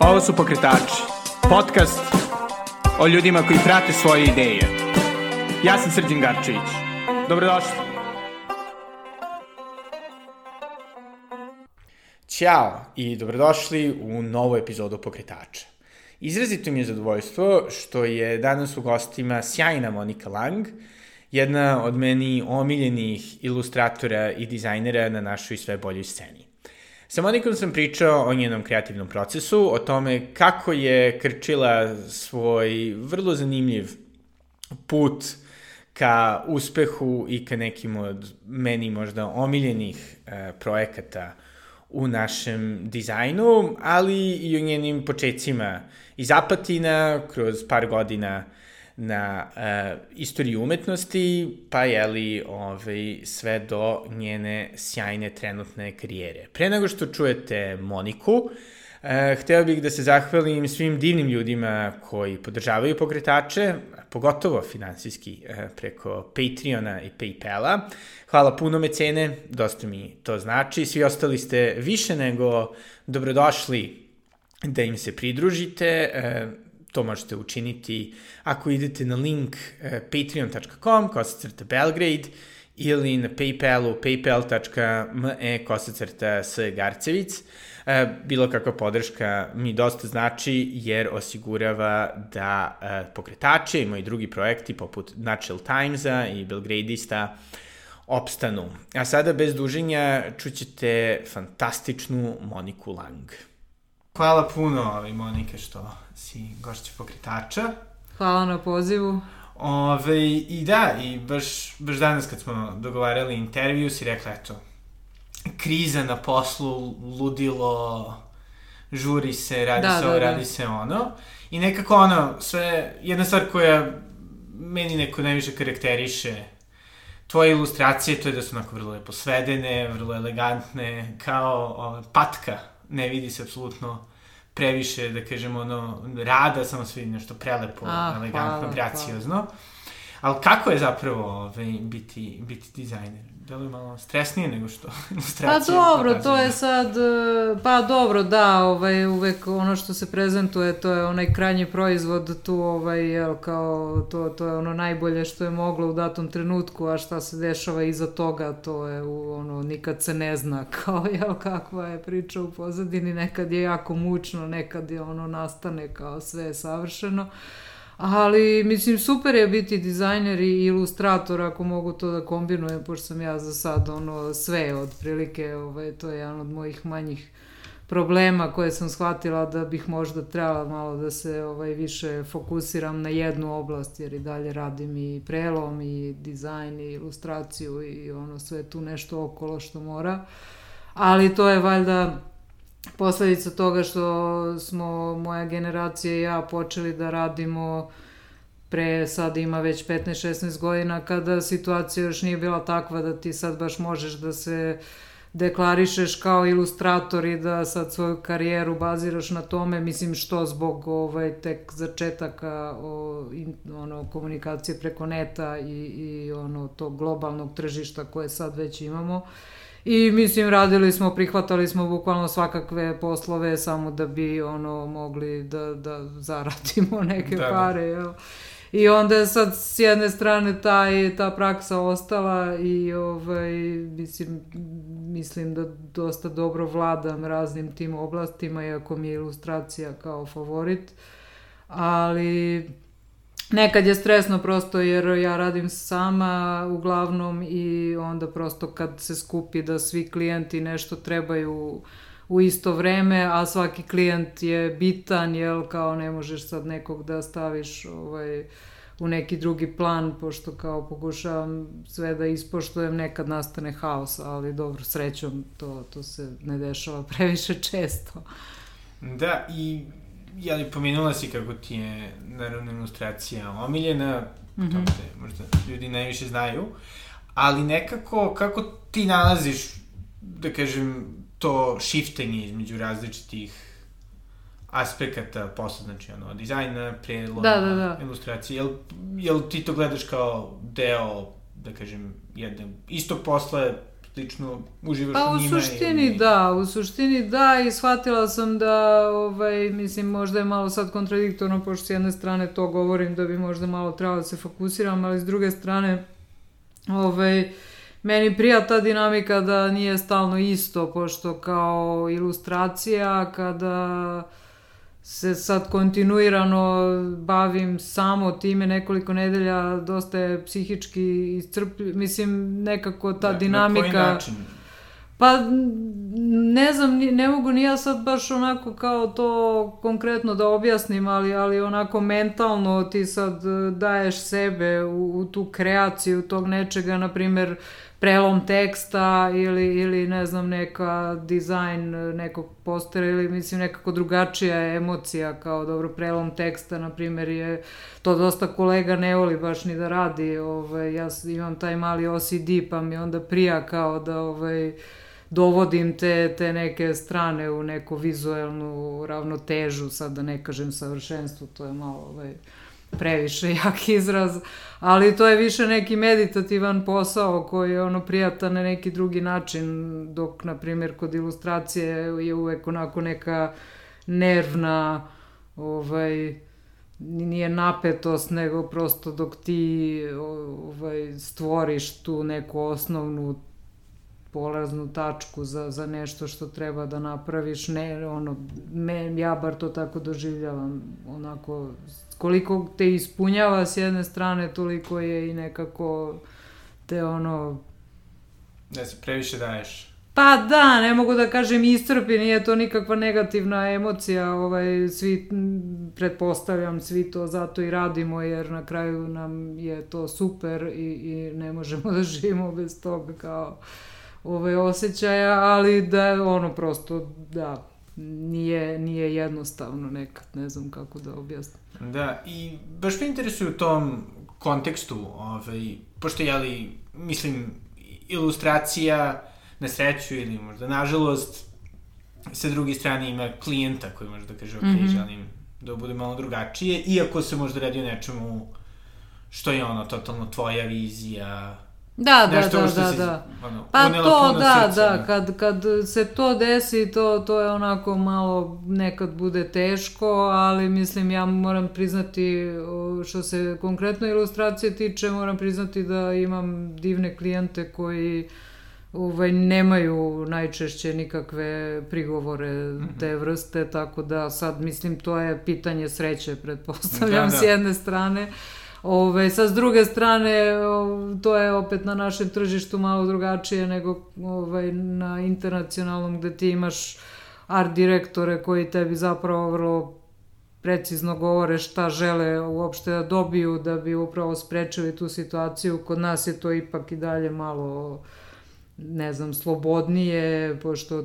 Ovo su Pokretači, podcast o ljudima koji prate svoje ideje. Ja sam Srđan Garčević. Dobrodošli. Ćao i dobrodošli u novu epizodu Pokretača. Izrazito mi je zadovoljstvo što je danas u gostima sjajna Monika Lang, jedna od meni omiljenih ilustratora i dizajnera na našoj sve boljoj sceni. Sa Monikom sam pričao o njenom kreativnom procesu, o tome kako je krčila svoj vrlo zanimljiv put ka uspehu i ka nekim od meni možda omiljenih e, projekata u našem dizajnu, ali i o njenim početcima iz Apatina, kroz par godina na uh, istoriju umetnosti, pa je li ovaj, sve do njene sjajne trenutne karijere. Pre nego što čujete Moniku, uh, hteo bih da se zahvalim svim divnim ljudima koji podržavaju pokretače, pogotovo finansijski uh, preko Patreona i Paypala. Hvala puno mecene, dosta mi to znači. Svi ostali ste više nego dobrodošli da im se pridružite. Uh, to možete učiniti ako idete na link uh, patreon.com kosacrta Belgrade ili na Paypalu paypal.me kosacrta s Garcevic. Uh, bilo kakva podrška mi dosta znači jer osigurava da uh, pokretače i moji drugi projekti poput Natural Timesa i Belgradista opstanu. A sada bez duženja čućete fantastičnu Moniku Lang. Hvala puno, ali Monike, što si gošća pokretača. Hvala na pozivu. Ove, I da, i baš, baš danas kad smo dogovarali intervju si rekla, eto, kriza na poslu, ludilo, žuri se, radi da, se ovo, da, da. radi se ono. I nekako ono, sve, jedna stvar koja meni neko najviše karakteriše tvoje ilustracije, to je da su onako vrlo lepo svedene, vrlo elegantne, kao o, patka, ne vidi se apsolutno previše, da kažemo, ono, rada, samo sve nešto prelepo, A, elegantno, hvala, graciozno. Hvala. Ali kako je zapravo ovaj, biti, biti dizajner? Da li je malo stresnije nego što ilustracija? Pa dobro, pokazuje? to je sad, pa dobro, da, ovaj, uvek ono što se prezentuje, to je onaj krajnji proizvod tu, ovaj, jel, kao, to, to je ono najbolje što je moglo u datom trenutku, a šta se dešava iza toga, to je, ono, nikad se ne zna, kao, jel, kakva je priča u pozadini, nekad je jako mučno, nekad je ono nastane kao sve je savršeno. Ali, mislim, super je biti dizajner i ilustrator ako mogu to da kombinujem, pošto sam ja za sad ono sve otprilike, ovaj, to je jedan od mojih manjih problema koje sam shvatila da bih možda trebala malo da se ovaj više fokusiram na jednu oblast jer i dalje radim i prelom i dizajn i ilustraciju i ono sve tu nešto okolo što mora. Ali to je valjda posledica toga što smo moja generacija i ja počeli da radimo pre sad ima već 15-16 godina kada situacija još nije bila takva da ti sad baš možeš da se deklarišeš kao ilustrator i da sad svoju karijeru baziraš na tome, mislim što zbog ovaj, tek začetaka o, in, ono, komunikacije preko neta i, i ono, tog globalnog tržišta koje sad već imamo. Uh, I mislim, radili smo, prihvatali smo bukvalno svakakve poslove samo da bi ono mogli da, da zaradimo neke da, da. pare, jel? I onda je sad s jedne strane taj, ta praksa ostala i ovaj, mislim, mislim da dosta dobro vladam raznim tim oblastima, iako mi je ilustracija kao favorit. Ali Nekad je stresno prosto jer ja radim sama uglavnom i onda prosto kad se skupi da svi klijenti nešto trebaju u isto vreme, a svaki klijent je bitan, jel, kao ne možeš sad nekog da staviš ovaj, u neki drugi plan, pošto kao pokušavam sve da ispoštujem, nekad nastane haos, ali dobro, srećom to, to se ne dešava previše često. Da, i li pomenula si kako ti je naravno ilustracija omiljena, mm -hmm. to te možda ljudi najviše znaju, ali nekako kako ti nalaziš, da kažem, to shiftenje između različitih aspekata posla, znači ono, dizajna, predloga, da, da, da. ilustracije, jel, jel ti to gledaš kao deo, da kažem, jedne istog posla, lično uživaš pa, u njima. Pa u suštini i... da, u suštini da i shvatila sam da, ovaj, mislim, možda je malo sad kontradiktorno, pošto s jedne strane to govorim da bi možda malo trebalo da se fokusiram, ali s druge strane, ovaj, meni prija ta dinamika da nije stalno isto, pošto kao ilustracija, kada se sad kontinuirano bavim samo time nekoliko nedelja, dosta je psihički iscrpljiv, mislim nekako ta da, dinamika... Na koji način? Pa, ne znam, ne mogu ni ja sad baš onako kao to konkretno da objasnim, ali, ali onako mentalno ti sad daješ sebe u, u tu kreaciju tog nečega, na primer, prelom teksta ili, ili ne znam, neka dizajn nekog postera ili mislim nekako drugačija emocija kao dobro prelom teksta, na primjer je to dosta kolega ne voli baš ni da radi, ovaj, ja imam taj mali OCD pa mi onda prija kao da ovaj, dovodim te, te neke strane u neku vizuelnu ravnotežu, sad da ne kažem savršenstvo, to je malo ovaj, previše jak izraz, ali to je više neki meditativan posao koji je ono prijatan na neki drugi način, dok, na primjer, kod ilustracije je uvek onako neka nervna, ovaj, nije napetost, nego prosto dok ti ovaj, stvoriš tu neku osnovnu polaznu tačku za, za nešto što treba da napraviš, ne, ono, me, ja bar to tako doživljavam, onako, koliko te ispunjava s jedne strane, toliko je i nekako te ono... Da se previše daješ. Pa da, ne mogu da kažem iscrpi, nije to nikakva negativna emocija, ovaj, svi, pretpostavljam, svi to zato i radimo, jer na kraju nam je to super i, i ne možemo da živimo bez toga kao ovaj, osjećaja, ali da je ono prosto, da, nije, nije jednostavno nekad, ne znam kako da objasnim. Da, i baš me interesuje u tom kontekstu, ovaj, pošto je li, mislim, ilustracija na sreću ili možda nažalost, sa druge strane ima klijenta koji može da kaže, ok, mm -hmm. želim da bude malo drugačije, iako se možda radi o nečemu što je ono, totalno tvoja vizija, Da, da, da, da, da. Ono, pa to, da, srca, da, kad, kad se to desi, to, to je onako malo, nekad bude teško, ali mislim, ja moram priznati, što se konkretno ilustracije tiče, moram priznati da imam divne klijente koji ovaj, nemaju najčešće nikakve prigovore -hmm. te vrste, tako da sad, mislim, to je pitanje sreće, pretpostavljam, da, da. s jedne strane. Ove, sa s druge strane, to je opet na našem tržištu malo drugačije nego ovaj, na internacionalnom gde ti imaš art direktore koji tebi zapravo vrlo precizno govore šta žele uopšte da dobiju da bi upravo sprečili tu situaciju. Kod nas je to ipak i dalje malo, ne znam, slobodnije, pošto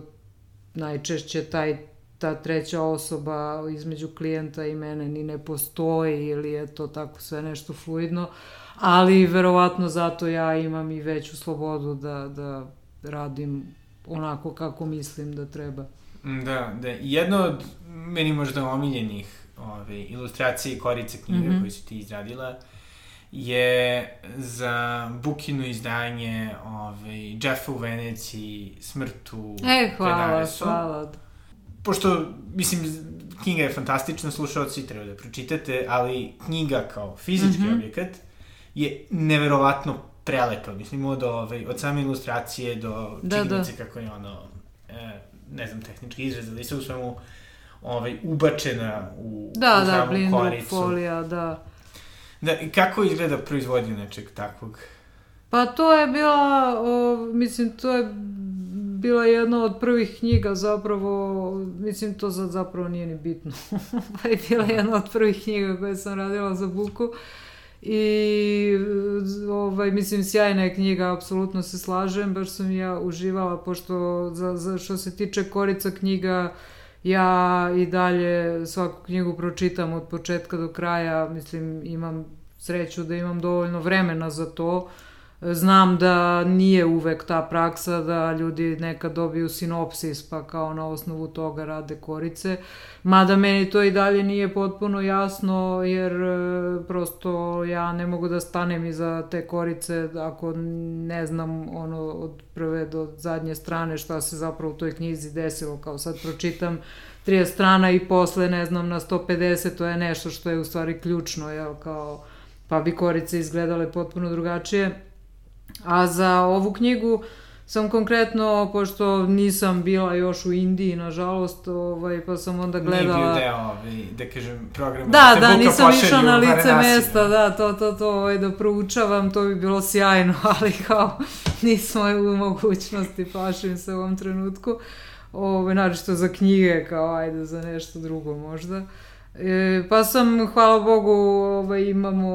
najčešće taj ta treća osoba između klijenta i mene ni ne postoji ili je to tako sve nešto fluidno, ali verovatno zato ja imam i veću slobodu da, da radim onako kako mislim da treba. Da, da. Jedno od meni možda omiljenih ove, ilustracije i korice knjiga mm -hmm. koje si ti izradila je za Bukinu izdanje ove, Jeffa u Veneciji, Smrtu, E, hvala, hvala pošto, mislim, knjiga je fantastična, slušalci treba da pročitate, ali knjiga kao fizički mm -hmm. objekat je neverovatno prelepa, mislim, od, ovaj, od same ilustracije do da, činjenice da. kako je ono, e, ne znam, tehnički izraz, ali se u svemu ovaj, ubačena u, da, u da, samu koricu. folija, da. Da, i kako izgleda proizvodnja nečeg takvog? Pa to je bila, o, mislim, to je bila jedna od prvih knjiga zapravo, mislim to sad zapravo nije ni bitno, pa je bila jedna od prvih knjiga koje sam radila za Buku. I ovaj, mislim sjajna je knjiga, apsolutno se slažem, baš sam ja uživala pošto za, za što se tiče korica knjiga ja i dalje svaku knjigu pročitam od početka do kraja, mislim imam sreću da imam dovoljno vremena za to, Znam da nije uvek ta praksa da ljudi nekad dobiju sinopsis pa kao na osnovu toga rade korice. Mada meni to i dalje nije potpuno jasno jer e, prosto ja ne mogu da stanem iza te korice ako ne znam ono od prve do zadnje strane šta se zapravo u toj knjizi desilo. Kao sad pročitam 30 strana i posle ne znam na 150 to je nešto što je u stvari ključno jel kao pa bi korice izgledale potpuno drugačije A za ovu knjigu sam konkretno, pošto nisam bila još u Indiji, nažalost, ovaj, pa sam onda gledala... Nije bio deo, ovaj, da kažem, programa. Da, da, nisam išla na lice mesta, da, to, to, to, ovaj, da proučavam, to bi bilo sjajno, ali kao nismo u mogućnosti, plašim se u ovom trenutku. Ovaj, naravno za knjige, kao ajde za nešto drugo možda. Uh, E, pa sam, hvala Bogu, ovaj, imamo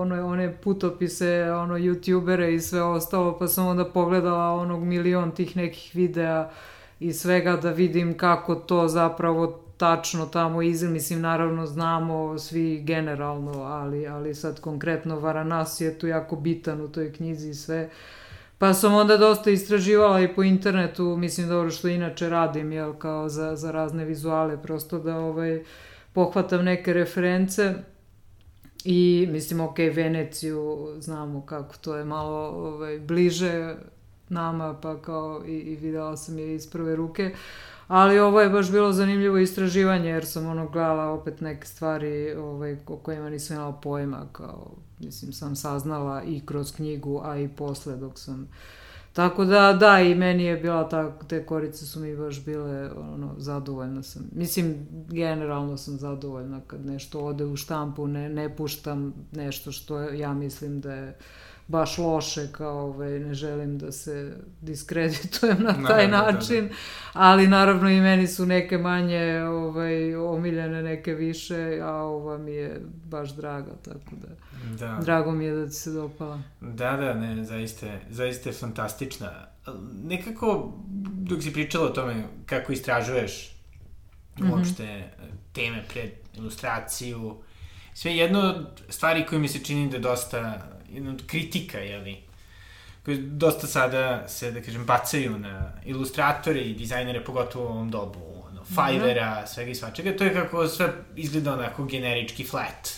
one, one putopise, ono, youtubere i sve ostalo, pa sam onda pogledala onog milion tih nekih videa i svega da vidim kako to zapravo tačno tamo izgleda, mislim naravno znamo svi generalno, ali, ali sad konkretno Varanasi je tu jako bitan u toj knjizi i sve. Pa sam onda dosta istraživala i po internetu, mislim dobro što inače radim, jel, kao za, za razne vizuale, prosto da ovaj, pohvatam neke reference i mislim, ok, Veneciju znamo kako to je malo ovaj, bliže nama, pa kao i, i videla sam je iz prve ruke. Ali ovo je baš bilo zanimljivo istraživanje, jer sam ono gledala opet neke stvari ovaj, o kojima nisam imala pojma, kao, mislim, sam saznala i kroz knjigu, a i posle dok sam uh, Tako da, da, i meni je bila ta, te korice su mi baš bile, ono, zadovoljna sam. Mislim, generalno sam zadovoljna kad nešto ode u štampu, ne, ne puštam nešto što ja mislim da je baš loše, kao ovaj, ne želim da se diskreditujem na taj no, način, da, da. ali naravno i meni su neke manje ovaj, omiljene, neke više, a ova mi je baš draga, tako da, da. drago mi je da ti se dopala. Da, da, ne, zaista, zaista je fantastična. Nekako, dok si pričala o tome kako istražuješ mm -hmm. uopšte teme pred ilustraciju, sve jedno od stvari koje mi se čini da dosta kritika, jeli, koji dosta sada se, da kažem, bacaju na ilustratore i dizajnere, pogotovo u ovom dobu, ono, mhm. Fivera, mm -hmm. svega i svačega, to je kako sve izgleda onako generički flat.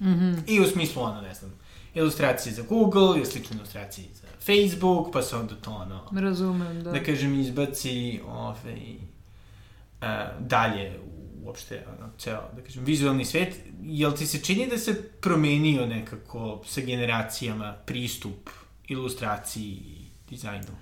Mm -hmm. I u smislu, ono, ne znam, ilustracije za Google, i slične ilustracije za Facebook, pa se onda to, ono... Razumem, da. Da kažem, izbaci, ovaj, uh, dalje u uopšte ono, ceo, da kažem, vizualni svet, jel ti se čini da se promenio nekako sa generacijama pristup ilustraciji i dizajnu?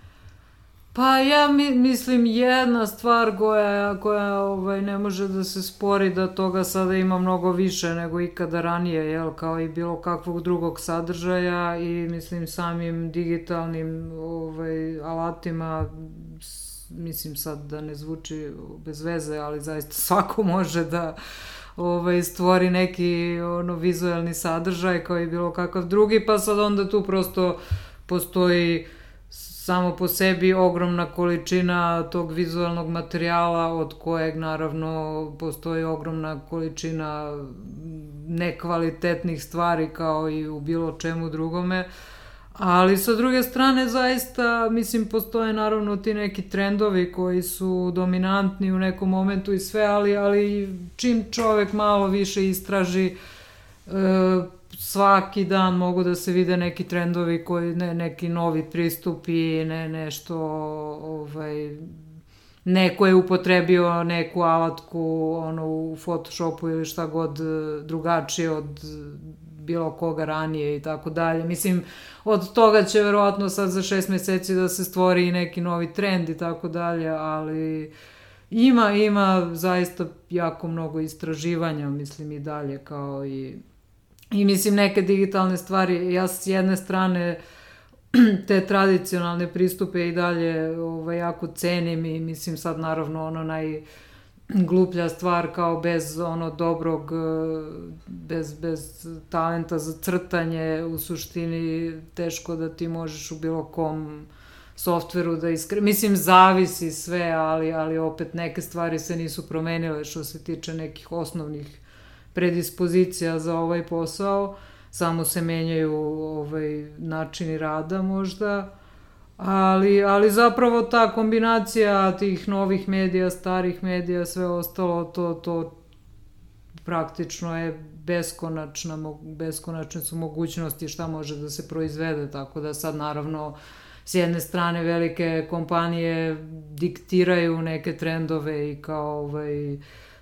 Pa ja mi, mislim jedna stvar koja, koja ovaj, ne može da se spori da toga sada ima mnogo više nego ikada ranije, jel, kao i bilo kakvog drugog sadržaja i mislim samim digitalnim ovaj, alatima mislim sad da ne zvuči bez veze, ali zaista svako može da ovaj, stvori neki ono, vizualni sadržaj kao i bilo kakav drugi, pa sad onda tu prosto postoji samo po sebi ogromna količina tog vizualnog materijala od kojeg naravno postoji ogromna količina nekvalitetnih stvari kao i u bilo čemu drugome. Uh, Ali sa druge strane zaista, mislim, postoje naravno ti neki trendovi koji su dominantni u nekom momentu i sve, ali, ali čim čovek malo više istraži, e, svaki dan mogu da se vide neki trendovi koji, ne, neki novi pristupi, ne, nešto, ovaj, neko je upotrebio neku alatku ono, u Photoshopu ili šta god drugačije od bilo koga ranije i tako dalje. Mislim, od toga će verovatno sad za šest meseci da se stvori i neki novi trend i tako dalje, ali ima, ima zaista jako mnogo istraživanja, mislim i dalje kao i i mislim neke digitalne stvari, ja s jedne strane te tradicionalne pristupe i dalje ovaj, jako cenim i mislim sad naravno ono naj gluplja stvar kao bez ono dobrog bez, bez talenta za crtanje u suštini teško da ti možeš u bilo kom softveru da iskre... Mislim, zavisi sve, ali, ali opet neke stvari se nisu promenile što se tiče nekih osnovnih predispozicija za ovaj posao. samo se menjaju ovaj, načini rada možda, ali, ali zapravo ta kombinacija tih novih medija, starih medija, sve ostalo, to, to praktično je beskonačna, beskonačne su mogućnosti šta može da se proizvede, tako da sad naravno s jedne strane velike kompanije diktiraju neke trendove i kao ovaj,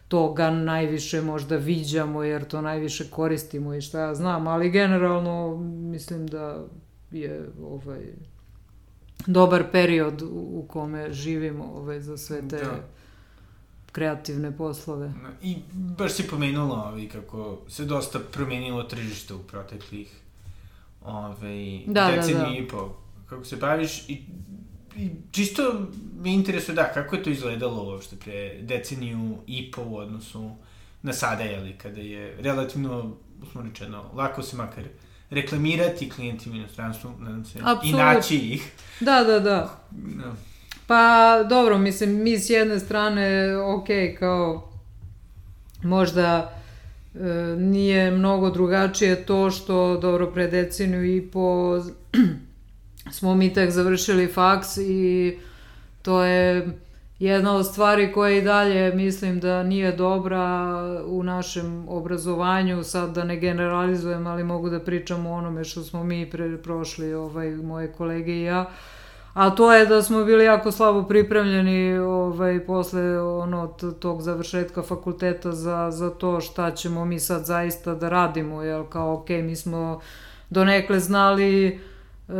toga najviše možda viđamo jer to najviše koristimo i šta ja znam, ali generalno mislim da je ovaj dobar period u kome živimo ovaj, za sve te da. kreativne poslove. I baš si pomenula ovaj, kako se dosta promenilo tržište u proteklih ovaj, da, deceniju da, da. i po kako se baviš i, i čisto me interesuje da, kako je to izgledalo uopšte pre deceniju i po u odnosu na sada, jeli, kada je relativno, smo rečeno, lako se makar reklamirati klijentima u inostranstvu, nadam se, Absolut. i naći ih. Da, da, da. No. Pa, dobro, mislim, mi s jedne strane, ok, kao, možda e, nije mnogo drugačije to što, dobro, pre deceniju i po smo mi tek završili faks i to je jedna od stvari koja i dalje mislim da nije dobra u našem obrazovanju, sad da ne generalizujem, ali mogu da pričam o onome što smo mi pre, prošli, ovaj, moje kolege i ja, a to je da smo bili jako slabo pripremljeni ovaj, posle ono, tog završetka fakulteta za, za to šta ćemo mi sad zaista da radimo, jel kao ok, mi smo donekle znali e,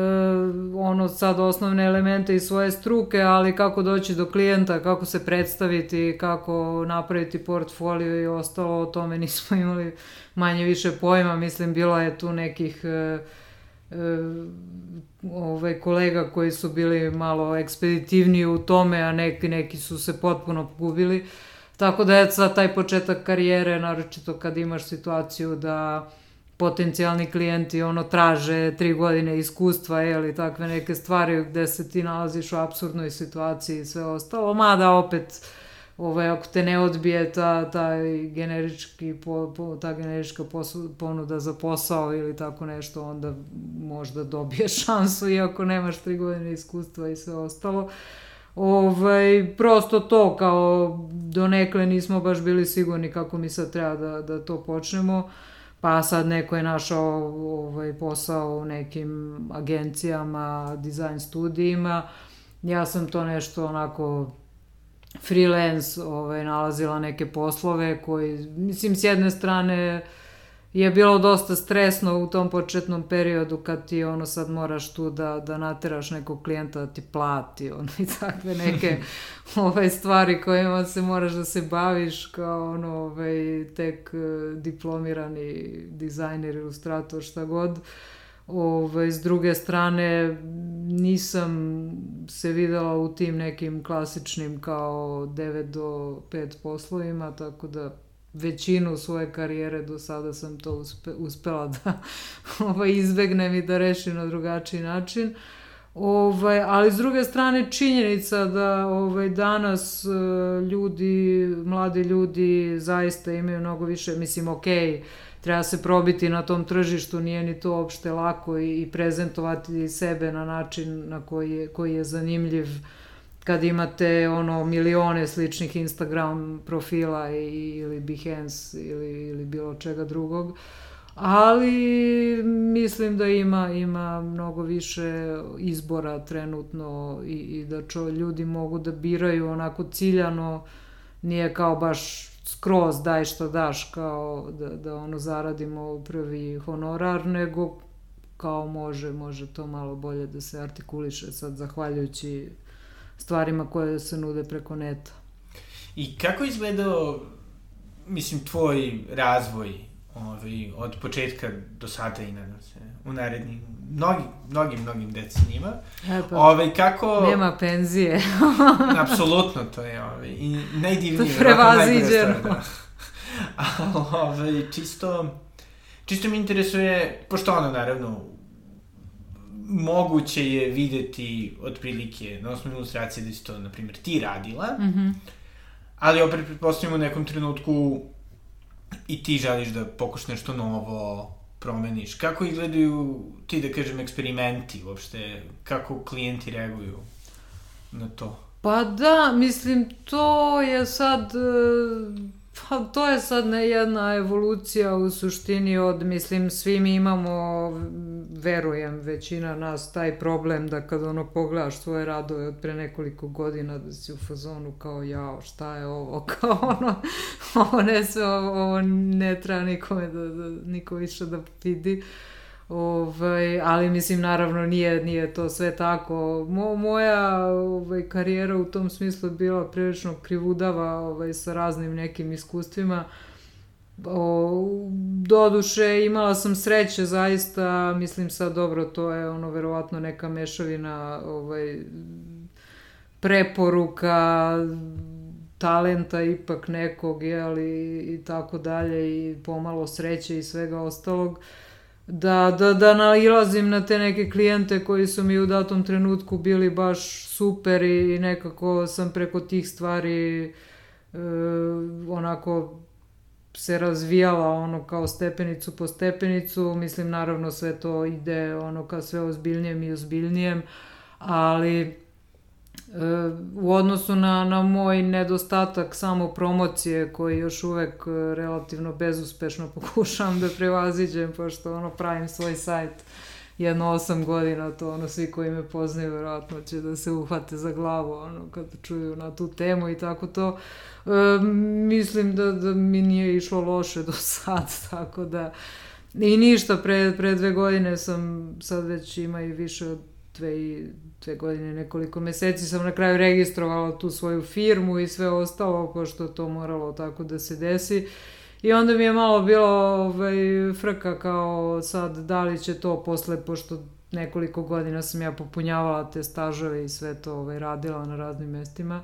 ono sad osnovne elemente iz svoje struke, ali kako doći do klijenta, kako se predstaviti, kako napraviti portfolio i ostalo, o tome nismo imali manje više pojma, mislim bilo je tu nekih e, e, ovaj, kolega koji su bili malo ekspeditivniji u tome, a neki, neki su se potpuno pogubili. Tako da je sad taj početak karijere, naročito kad imaš situaciju da potencijalni klijenti ono traže tri godine iskustva ili takve neke stvari gde se ti nalaziš u absurdnoj situaciji i sve ostalo, mada opet ovaj, ako te ne odbije ta, ta generički po, po, ta generička posu, ponuda za posao ili tako nešto, onda možda dobiješ šansu iako nemaš tri godine iskustva i sve ostalo. Ovaj, prosto to kao donekle nismo baš bili sigurni kako mi sad treba da, da to počnemo. Uh, pa sad neko je našao ovaj, posao u nekim agencijama, dizajn studijima. Ja sam to nešto onako freelance ovaj, nalazila neke poslove koji, mislim, s jedne strane je bilo dosta stresno u tom početnom periodu kad ti ono sad moraš tu da, da nateraš nekog klijenta da ti plati ono i takve neke ovaj, stvari kojima se moraš da se baviš kao ono ovaj, tek uh, diplomirani dizajner, ilustrator, šta god. Ove, s druge strane, nisam se videla u tim nekim klasičnim kao 9 do 5 poslovima, tako da većinu svoje karijere do sada sam to uspe, uspela da ovaj, izbegnem i da rešim na drugačiji način. Ovaj, ali s druge strane činjenica da ovaj, danas uh, ljudi, mladi ljudi zaista imaju mnogo više, mislim ok, treba se probiti na tom tržištu, nije ni to uopšte lako i, i prezentovati sebe na način na koji je, koji je zanimljiv uh, kad imate ono milione sličnih Instagram profila i, ili Behance ili, ili bilo čega drugog. Ali mislim da ima ima mnogo više izbora trenutno i, i da čo, ljudi mogu da biraju onako ciljano, nije kao baš skroz daj što daš kao da, da ono zaradimo prvi honorar, nego kao može, može to malo bolje da se artikuliše sad zahvaljujući stvarima koje se nude preko neta. I kako izgledao, mislim, tvoj razvoj ovaj, od početka do sada i nadam se u narednim mnogim, mnogim, mnogim decenijima. E pa, ovaj, kako... Nema penzije. apsolutno to je ovaj, i najdivnije. Prevaziđeno. Da. ovaj, čisto, čisto mi interesuje, pošto ono naravno moguće je videti otprilike na osnovu ilustracije da si to, na primjer, ti radila, mm -hmm. ali opet pretpostavljamo u nekom trenutku i ti želiš da pokuš nešto novo, promeniš? Kako izgledaju ti, da kažem, eksperimenti uopšte? Kako klijenti reaguju na to? Pa da, mislim, to je sad... Pa to je sad jedna evolucija u suštini od, mislim, svi mi imamo, verujem, većina nas, taj problem da kad ono pogledaš svoje radove od pre nekoliko godina da si u fazonu kao jao, šta je ovo, kao ono, ovo ne sve, ovo, ovo ne treba nikome da, da niko više da vidi. Uh, Ovaj, ali mislim naravno nije, nije to sve tako. Mo, moja ovaj, karijera u tom smislu bila prilično krivudava ovaj, sa raznim nekim iskustvima. O, doduše imala sam sreće zaista, mislim sad dobro, to je ono verovatno neka mešavina ovaj, preporuka, talenta ipak nekog, jeli, i tako dalje, i pomalo sreće i svega ostalog. Uh, da, da, da nailazim na te neke klijente koji su mi u datom trenutku bili baš super i nekako sam preko tih stvari e, onako se razvijala ono kao stepenicu po stepenicu, mislim naravno sve to ide ono ka sve ozbiljnijem i ozbiljnijem, ali u odnosu na, na moj nedostatak samo promocije koji još uvek e, relativno bezuspešno pokušavam da prevaziđem pošto ono pravim svoj sajt jedno osam godina, to ono svi koji me poznaju verovatno će da se uhvate za glavu ono kad čuju na tu temu i tako to. E, mislim da, da mi nije išlo loše do sad, tako da i ništa, pre, pre dve godine sam sad već ima i više od dve, i, dve godine, nekoliko meseci sam na kraju registrovala tu svoju firmu i sve ostalo, pošto to moralo tako da se desi. I onda mi je malo bilo ovaj, frka kao sad da li će to posle, pošto nekoliko godina sam ja popunjavala te stažove i sve to ovaj, radila na raznim mestima.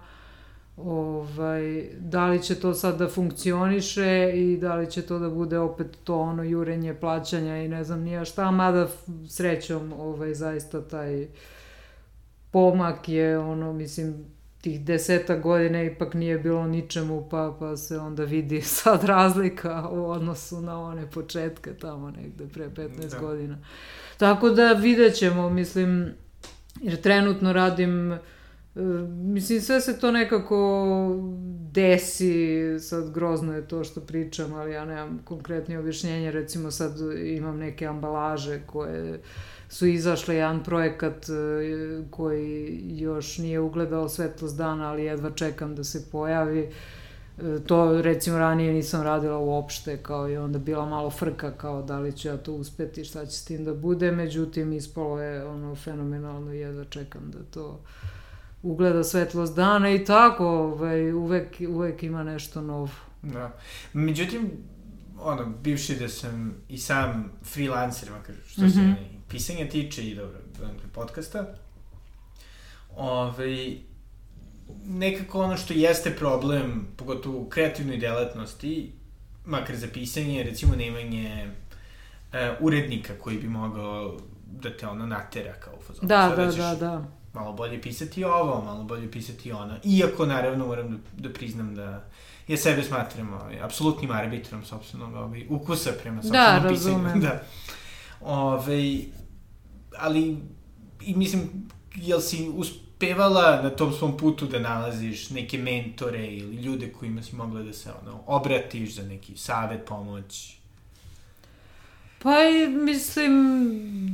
Ovaj, da li će to sad da funkcioniše i da li će to da bude opet to ono jurenje plaćanja i ne znam nija šta, mada srećom ovaj, zaista taj pomak je ono, mislim, tih deseta godina ipak nije bilo ničemu, pa, pa se onda vidi sad razlika u odnosu na one početke tamo negde pre 15 da. godina. Tako da vidjet ćemo, mislim, jer trenutno radim E, mislim, sve se to nekako desi, sad grozno je to što pričam, ali ja nemam konkretnije objašnjenje, recimo sad imam neke ambalaže koje su izašle jedan projekat e, koji još nije ugledao svetlost dana, ali jedva čekam da se pojavi. E, to recimo ranije nisam radila uopšte, kao i onda bila malo frka kao da li ću ja to uspeti, šta će s tim da bude, međutim ispalo je ono fenomenalno i jedva čekam da to ugleda svetlost dana i tako, ovaj, uvek, uvek ima nešto novo. Da. Međutim, ono, bivši da sam i sam freelancer, makar što mm -hmm. se mhm. Pisanja tiče i dobro, podcasta, ovaj, nekako ono što jeste problem, pogotovo u kreativnoj delatnosti, makar za pisanje, recimo nemanje uh, urednika koji bi mogao da te ono natera kao u fazonu. Da, da, da, da malo bolje pisati ovo, malo bolje pisati ono. Iako, naravno, moram da, da priznam da ja sebe smatram ovaj, apsolutnim arbitrom sobstvenog ovaj, ukusa prema sobstvenom da, pisanju. Da, Ove, ali, i mislim, jel si uspevala na tom svom putu da nalaziš neke mentore ili ljude kojima si mogla da se ono, obratiš za neki savet, pomoć? Pa mislim,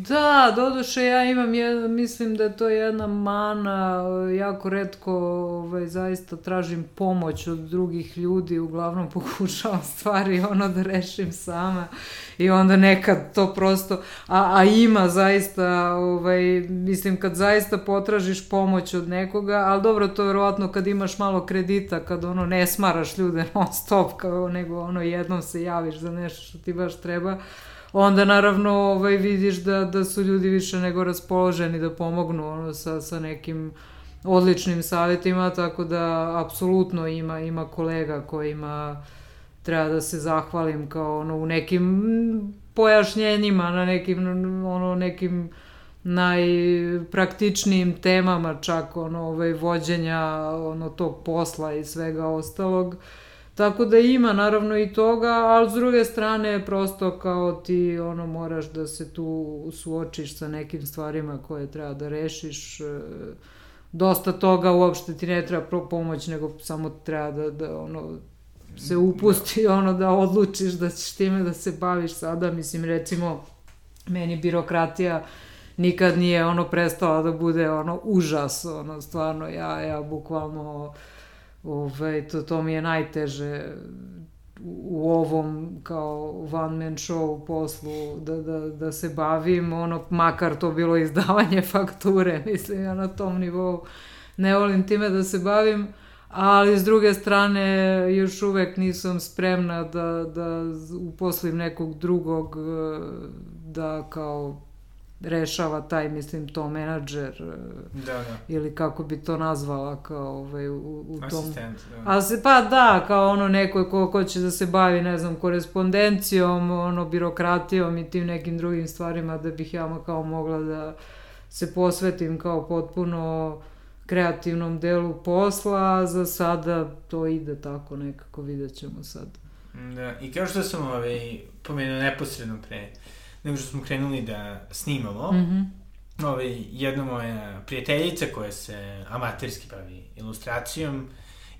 da, doduše ja imam, jedan, mislim da je to jedna mana, jako redko ovaj, zaista tražim pomoć od drugih ljudi, uglavnom pokušavam stvari ono da rešim sama i onda nekad to prosto, a, a ima zaista, ovaj, mislim kad zaista potražiš pomoć od nekoga, ali dobro to verovatno kad imaš malo kredita, kad ono ne smaraš ljude non stop, kao nego ono jednom se javiš za nešto što ti baš treba, onda naravno ovaj, vidiš da, da su ljudi više nego raspoloženi da pomognu ono, sa, sa nekim odličnim savjetima, tako da apsolutno ima, ima kolega kojima treba da se zahvalim kao ono, u nekim pojašnjenjima, na nekim, ono, nekim najpraktičnijim temama čak ono, ovaj, vođenja ono, tog posla i svega ostalog. Tako da ima naravno i toga, ali s druge strane prosto kao ti ono moraš da se tu suočiš sa nekim stvarima koje treba da rešiš. E, dosta toga uopšte ti ne treba pomoć, nego samo treba da, da ono se upusti da. ono da odlučiš da ćeš time da se baviš sada, mislim recimo meni birokratija nikad nije ono prestala da bude ono užas, ono stvarno ja, ja bukvalno Ove, to, to mi je najteže u ovom kao one man show poslu da, da, da se bavim, ono, makar to bilo izdavanje fakture, mislim, ja na tom nivou ne volim time da se bavim, ali s druge strane još uvek nisam spremna da, da uposlim nekog drugog da kao rešava taj, mislim, to menadžer da, da. ili kako bi to nazvala kao ovaj, u, u tom... Asistent, da. A se, pa da, kao ono neko ko, ko će da se bavi, ne znam, korespondencijom, ono, birokratijom i tim nekim drugim stvarima da bih ja kao mogla da se posvetim kao potpuno kreativnom delu posla, za sada to ide tako nekako, vidjet ćemo sad. Da, i kao što sam ovaj, pomenuo neposredno pre, nego što smo krenuli da snimamo, mm -hmm. ovaj, jedna moja prijateljica koja se amaterski bavi ilustracijom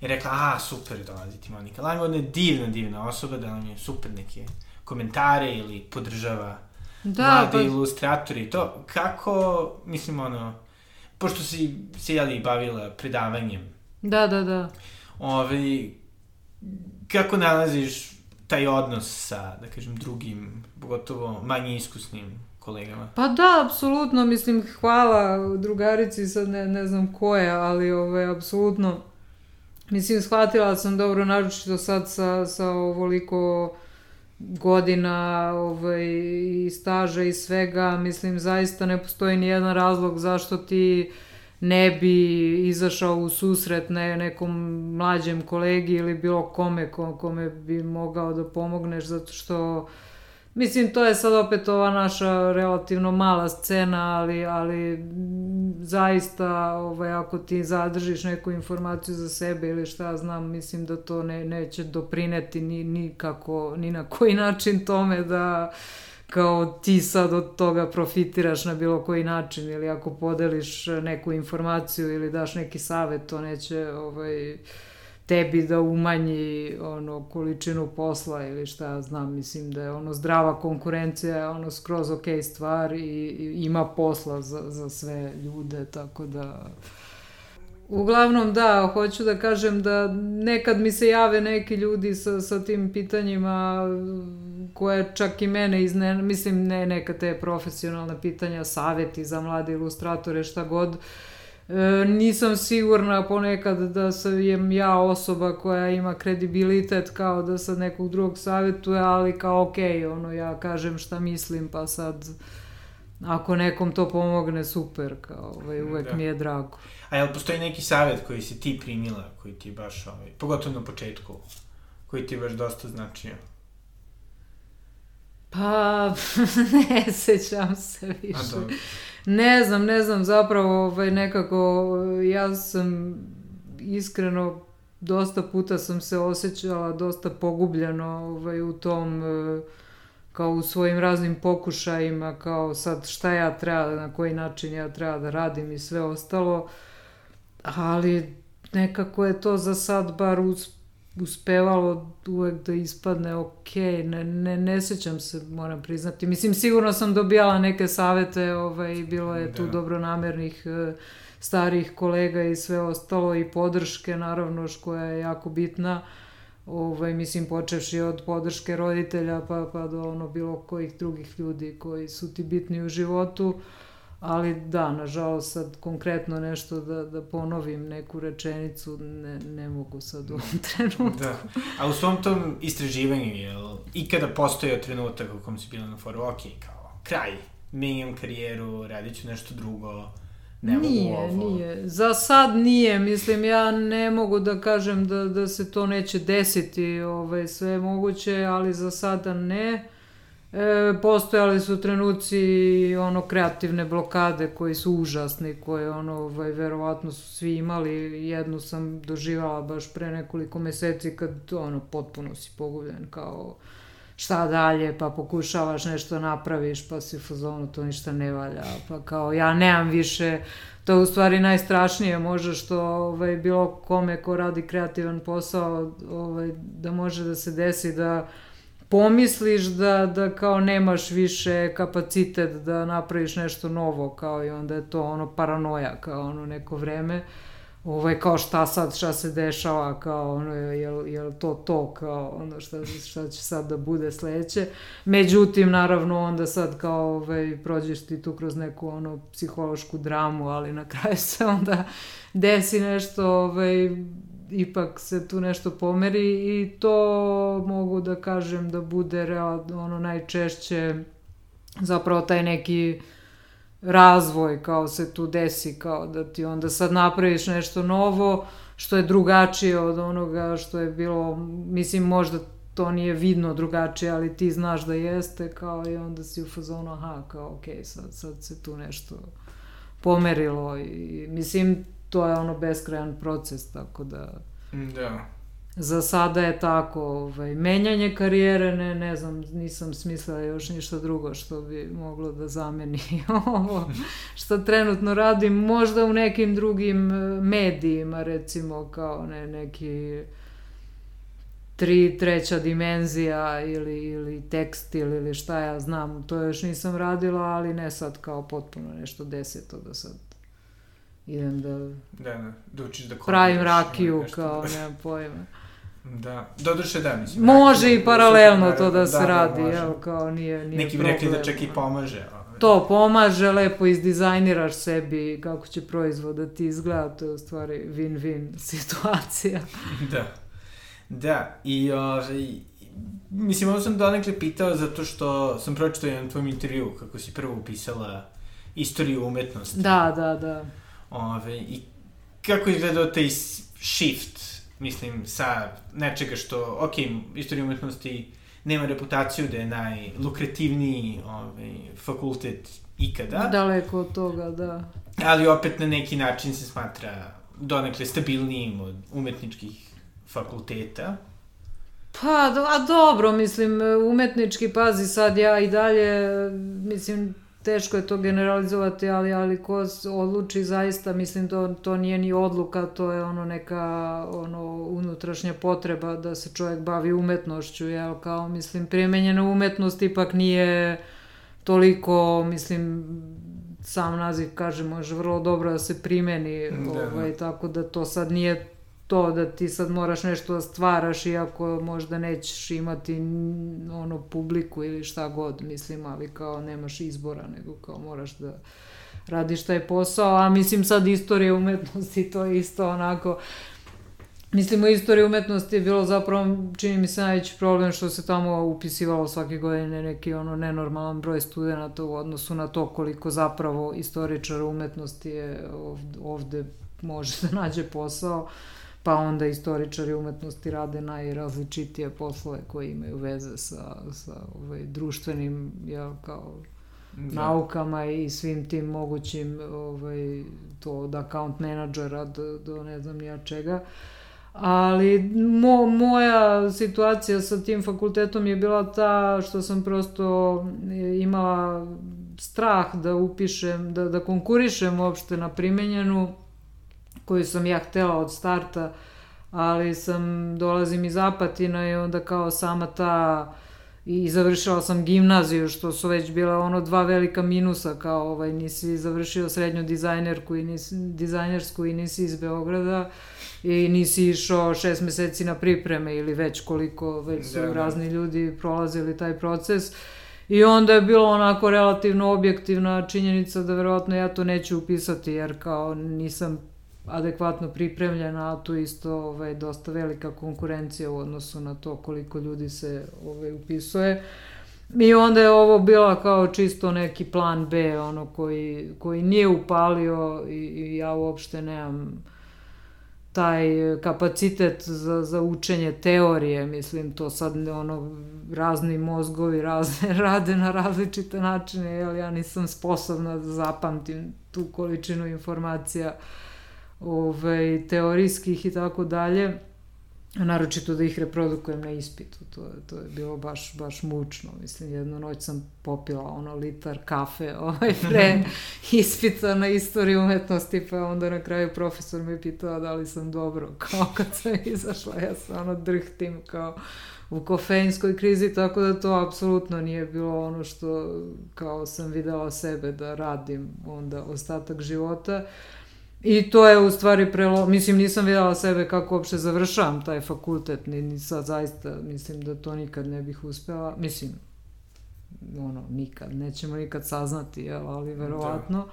je rekla, a super, dolazi ti Monika Lang, ona je divna, divna osoba, da nam je super neke komentare ili podržava da, mlade pa... ilustratori i to. Kako, mislim, ono, pošto si se jeli bavila predavanjem. Da, da, da. Ovaj, kako nalaziš taj odnos sa, da kažem, drugim, pogotovo manje iskusnim kolegama? Pa da, apsolutno, mislim, hvala drugarici, sad ne, ne znam ko je, ali ove, ovaj, apsolutno, mislim, shvatila sam dobro, naročito sad sa, sa ovoliko godina ovaj, i staža i svega, mislim, zaista ne postoji ni jedan razlog zašto ti uh, ne bi izašao u susret ne, nekom mlađem kolegi ili bilo kome kome bi mogao da pomogneš zato što Mislim, to je sad opet ova naša relativno mala scena, ali, ali zaista, ovaj, ako ti zadržiš neku informaciju za sebe ili šta znam, mislim da to ne, neće doprineti ni, nikako, ni na koji način tome da uh, kao ti sad od toga profitiraš na bilo koji način ili ako podeliš neku informaciju ili daš neki savet, to neće ovaj, tebi da umanji ono količinu posla ili šta znam, mislim da je ono zdrava konkurencija je ono skroz ok stvar i, i ima posla za, za sve ljude, tako da Uglavnom da, hoću da kažem da nekad mi se jave neki ljudi sa, sa tim pitanjima koje čak i mene izne, mislim ne neka te profesionalne pitanja, saveti za mlade ilustratore, šta god, e, nisam sigurna ponekad da sam ja osoba koja ima kredibilitet kao da sad nekog drugog savjetuje, ali kao ok, ono ja kažem šta mislim pa sad ako nekom to pomogne super, kao ovaj, uvek da. mi je drago. A jel postoji neki savjet koji si ti primila, koji ti baš, ovaj, pogotovo na početku, koji ti baš dosta značio? Pa, ne sećam se više. Ne znam, ne znam, zapravo ovaj, nekako ja sam iskreno dosta puta sam se osjećala dosta pogubljeno ovaj, u tom kao u svojim raznim pokušajima kao sad šta ja treba, na koji način ja treba da radim i sve ostalo ali nekako je to za sad bar uspevalo uvek da ispadne ok, ne, ne, ne sećam se, moram priznati. Mislim, sigurno sam dobijala neke savete, ovaj, bilo je tu da. dobronamernih e, starih kolega i sve ostalo i podrške, naravno, koja je jako bitna. Ovaj, mislim, počevši od podrške roditelja pa, pa do ono bilo kojih drugih ljudi koji su ti bitni u životu. Uh, ali da, nažalost sad konkretno nešto da, da ponovim neku rečenicu ne, ne mogu sad u ovom trenutku. Da. A u svom tom istraživanju je li ikada postojao trenutak u kom si bila na foru, ok, kao kraj, menjam karijeru, radit ću nešto drugo, ne nije, mogu ovo. Nije, Za sad nije. Mislim, ja ne mogu da kažem da, da se to neće desiti ovaj, sve moguće, ali za sada ne. E, postojali su trenuci ono kreativne blokade koji su užasni, koje ono ovaj, verovatno su svi imali. Jednu sam doživala baš pre nekoliko meseci kad ono potpuno si pogubljen kao šta dalje, pa pokušavaš nešto napraviš, pa si fazonu to ništa ne valja, pa kao ja nemam više, to je u stvari najstrašnije možda što ovaj, bilo kome ko radi kreativan posao, ovaj, da može da se desi da pomisliš da, da kao nemaš više kapacitet da napraviš nešto novo, kao i onda je to ono paranoja, kao ono neko vreme, ovaj, kao šta sad, šta se dešava, kao ono, je, je to to, kao ono, šta, šta će sad da bude sledeće. Međutim, naravno, onda sad kao, ovaj, prođeš ti tu kroz neku, ono, psihološku dramu, ali na kraju se onda desi nešto, ovaj, ipak se tu nešto pomeri i to mogu da kažem da bude real, ono najčešće zapravo taj neki razvoj kao se tu desi kao da ti onda sad napraviš nešto novo što je drugačije od onoga što je bilo mislim možda to nije vidno drugačije, ali ti znaš da jeste, kao i onda si u fazonu, aha, kao, okej, okay, sad, sad se tu nešto pomerilo i mislim, to je ono beskrajan proces, tako da... Da. Za sada je tako, ovaj, menjanje karijere, ne, ne znam, nisam smislila još ništa drugo što bi moglo da zameni ovo što trenutno radim, možda u nekim drugim eh, medijima, recimo kao ne, neki tri, treća dimenzija ili, ili tekstil ili šta ja znam, to još nisam radila, ali ne sad kao potpuno nešto deseto da sad idem da... Da, da, da učiš da Pravim rakiju, kao, nemam pojma. Da, doduše da, mislim. Može i paralelno to da se da, radi, da, jel, kao nije, nije Neki bi rekli da čak i pomaže. Ovaj. To pomaže, lepo izdizajniraš sebi kako će proizvod da ti izgleda, to je u stvari win-win situacija. da. Da, i ovaj, mislim, ovo sam donekle pitao zato što sam pročitao jedan tvoj intervju kako si prvo upisala istoriju umetnosti. Da, da, da. Ove, I kako izgledao taj shift, mislim, sa nečega što, ok, istorija umetnosti nema reputaciju da je najlukrativniji ovaj, fakultet ikada. Daleko od toga, da. Ali opet na neki način se smatra donekle stabilnijim od umetničkih fakulteta. Pa, do, a dobro, mislim, umetnički, pazi sad ja i dalje, mislim, teško je to generalizovati, ali, ali ko odluči zaista, mislim, to, to nije ni odluka, to je ono neka ono, unutrašnja potreba da se čovjek bavi umetnošću, jel, kao, mislim, primenjena umetnost ipak nije toliko, mislim, sam naziv kaže, može vrlo dobro da se primeni, da, da. ovaj, tako da to sad nije to da ti sad moraš nešto da stvaraš iako možda nećeš imati ono publiku ili šta god, mislim, ali kao nemaš izbora, nego kao moraš da radiš taj posao, a mislim sad istorija umetnosti to je isto onako Mislim, u istoriji umetnosti je bilo zapravo, čini mi se, najveći problem što se tamo upisivalo svake godine neki ono nenormalan broj studenta u odnosu na to koliko zapravo istoričara umetnosti je ovde, ovde može da nađe posao. Uh, pa onda istoričari umetnosti rade najrazličitije poslove koje imaju veze sa, sa ovaj, društvenim, ja, kao da. naukama i svim tim mogućim ovaj, to od account menadžera do, do ne znam nija čega. Ali mo, moja situacija sa tim fakultetom je bila ta što sam prosto imala strah da upišem, da, da konkurišem uopšte na primenjenu koju sam ja htela od starta, ali sam, dolazim iz Apatina i onda kao sama ta i završila sam gimnaziju, što su već bila ono dva velika minusa, kao ovaj, nisi završio srednju dizajnerku i nisi, dizajnersku i nisi iz Beograda i nisi išao šest meseci na pripreme ili već koliko već su da, da. razni ljudi prolazili taj proces. I onda je bilo onako relativno objektivna činjenica da verovatno ja to neću upisati jer kao nisam adekvatno pripremljena, a tu isto ovaj, dosta velika konkurencija u odnosu na to koliko ljudi se ovaj, upisuje. I onda je ovo bila kao čisto neki plan B, ono koji, koji nije upalio i, i ja uopšte nemam taj kapacitet za, za učenje teorije, mislim, to sad ono, razni mozgovi razne, rade na različite načine, jel ja nisam sposobna da zapamtim tu količinu informacija ovaj, teorijskih i tako dalje naročito da ih reprodukujem na ispitu, to to je bilo baš, baš mučno, mislim, jednu noć sam popila ono litar kafe ovaj, pre ispita na istoriju umetnosti, pa onda na kraju profesor me pitao da li sam dobro, kao kad sam izašla, ja sam ono drhtim kao u kofeinskoj krizi, tako da to apsolutno nije bilo ono što kao sam videla sebe da radim onda ostatak života. I to je u stvari prelo... Mislim, nisam videla sebe kako uopšte završavam taj fakultet, ni, ni sad zaista mislim da to nikad ne bih uspela. Mislim, ono, nikad, nećemo nikad saznati, jel, ali verovatno. Da.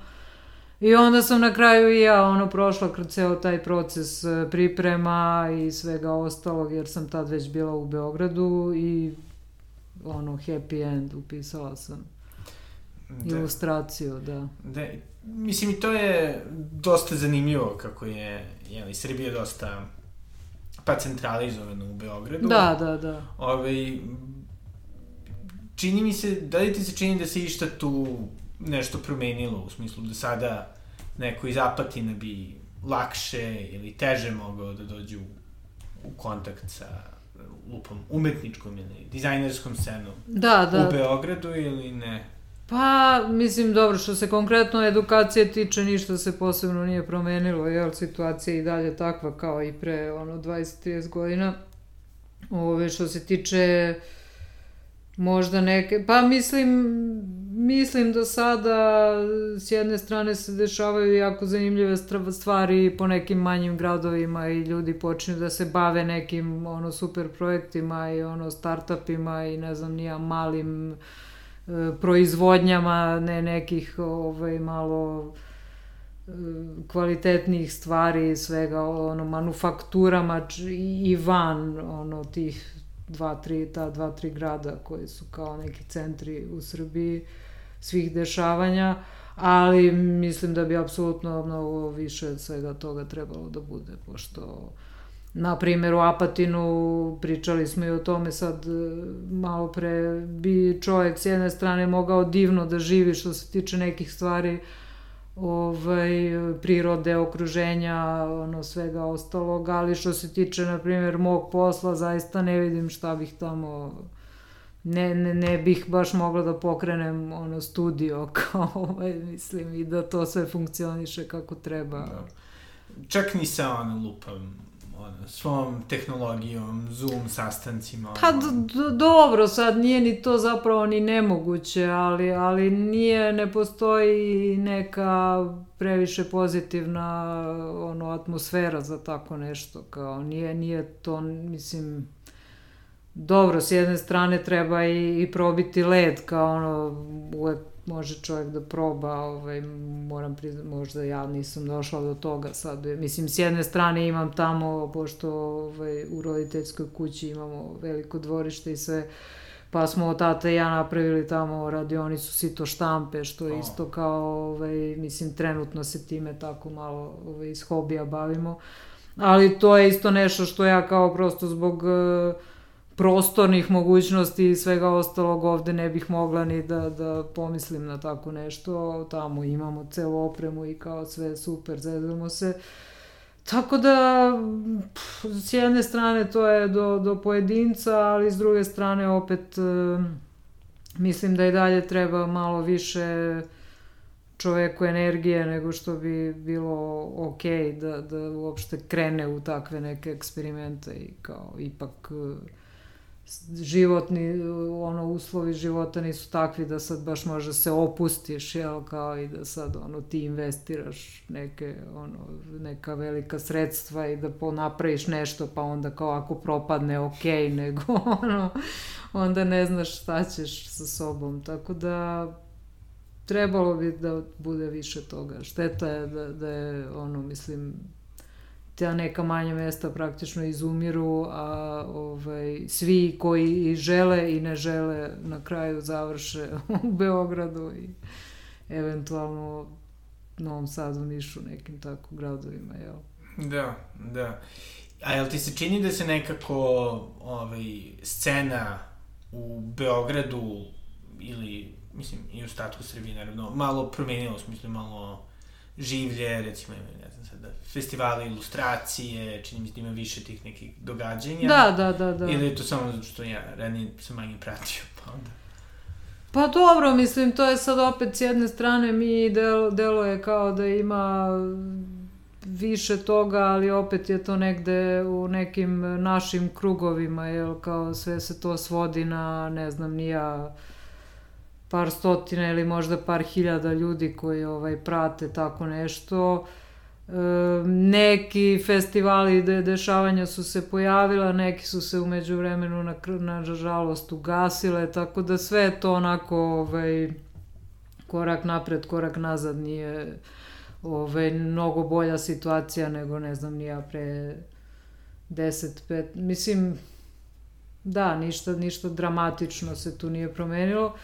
I onda sam na kraju i ja ono prošla kroz ceo taj proces e, priprema i svega ostalog jer sam tad već bila u Beogradu i ono happy end upisala sam da. ilustraciju, da. Da, mislim i to je dosta zanimljivo kako je, jeli, Srbija dosta pa centralizovana u Beogradu. Da, da, da. Ove, ovaj, čini mi se, da li ti se čini da se išta tu nešto promenilo, u smislu da sada neko iz Apatina bi lakše ili teže mogao da dođu u kontakt sa lupom umetničkom ili dizajnerskom scenom da, da. u Beogradu ili ne? Pa, mislim, dobro, što se konkretno edukacije tiče, ništa se posebno nije promenilo, jel, situacija je i dalje takva kao i pre, ono, 20-30 godina. Ove, što se tiče možda neke, pa mislim, mislim da sada s jedne strane se dešavaju jako zanimljive stvari po nekim manjim gradovima i ljudi počinju da se bave nekim ono super projektima i ono startupima i ne znam nija malim uh, proizvodnjama ne nekih ovaj malo e, kvalitetnijih stvari svega ono manufakturama i van ono tih dva tri ta dva tri grada koji su kao neki centri u Srbiji svih dešavanja ali mislim da bi apsolutno mnogo više svega toga trebalo da bude pošto Na primjer u Apatinu pričali smo i o tome sad e, malo pre bi čovjek s jedne strane mogao divno da živi što se tiče nekih stvari ovaj, prirode, okruženja, ono svega ostalog, ali što se tiče, na primjer, mog posla, zaista ne vidim šta bih tamo ne, ne, ne bih baš mogla da pokrenem ono studio kao ovaj, mislim i da to sve funkcioniše kako treba. Da. Čak ni sa ono lupam ono, svom tehnologijom, Zoom sastancima. Pa dobro, sad nije ni to zapravo ni nemoguće, ali, ali nije, ne postoji neka previše pozitivna ono, atmosfera za tako nešto, kao nije, nije to, mislim, dobro, s jedne strane treba i, i probiti led, kao ono, uvek može čovjek da proba, ovaj, moram priznati, možda ja nisam došla do toga sad. Mislim, s jedne strane imam tamo, pošto ovaj, u roditeljskoj kući imamo veliko dvorište i sve, pa smo tata i ja napravili tamo radionicu sito štampe, što je isto kao, ovaj, mislim, trenutno se time tako malo ovaj, iz hobija bavimo. Ali to je isto nešto što ja kao prosto zbog... Uh, prostornih mogućnosti i svega ostalog ovde ne bih mogla ni da, da pomislim na tako nešto. Tamo imamo celu opremu i kao sve super, zezamo se. Tako da, s jedne strane to je do, do pojedinca, ali s druge strane opet e, mislim da i dalje treba malo više čoveku energije nego što bi bilo ok da, da uopšte krene u takve neke eksperimente i kao ipak e, životni, ono, uslovi života nisu takvi da sad baš može se opustiš, jel, kao i da sad, ono, ti investiraš neke, ono, neka velika sredstva i da ponapraviš nešto, pa onda kao ako propadne, ok, nego, ono, onda ne znaš šta ćeš sa sobom, tako da trebalo bi da bude više toga. Šteta je da, da je, ono, mislim, ta neka manja mesta praktično izumiru, a ovaj, svi koji žele i ne žele na kraju završe u Beogradu i eventualno Novom Sadu, Nišu, nekim tako gradovima, jel? Da, da. A jel ti se čini da se nekako ovaj, scena u Beogradu ili, mislim, i u ostatku Srbije, naravno, malo promenila, u smislu malo življe, recimo, ne festivale ilustracije, čini mi se da ima više tih nekih događanja. Da, da, da, da. Ili je to samo zato što ja ranije sam manje pratio, pa onda... Pa dobro, mislim, to je sad opet s jedne strane mi del, delo je kao da ima više toga, ali opet je to negde u nekim našim krugovima, jel, kao sve se to svodi na, ne znam, nija par stotina ili možda par hiljada ljudi koji ovaj prate tako nešto. E, neki festivali de, dešavanja su se pojavila, neki su se umeđu vremenu na, na žalost ugasile, tako da sve to onako ovaj, korak napred, korak nazad nije ovaj, mnogo bolja situacija nego ne znam ni ja pre 10, 5, mislim da, ništa, ništa dramatično se tu nije promenilo.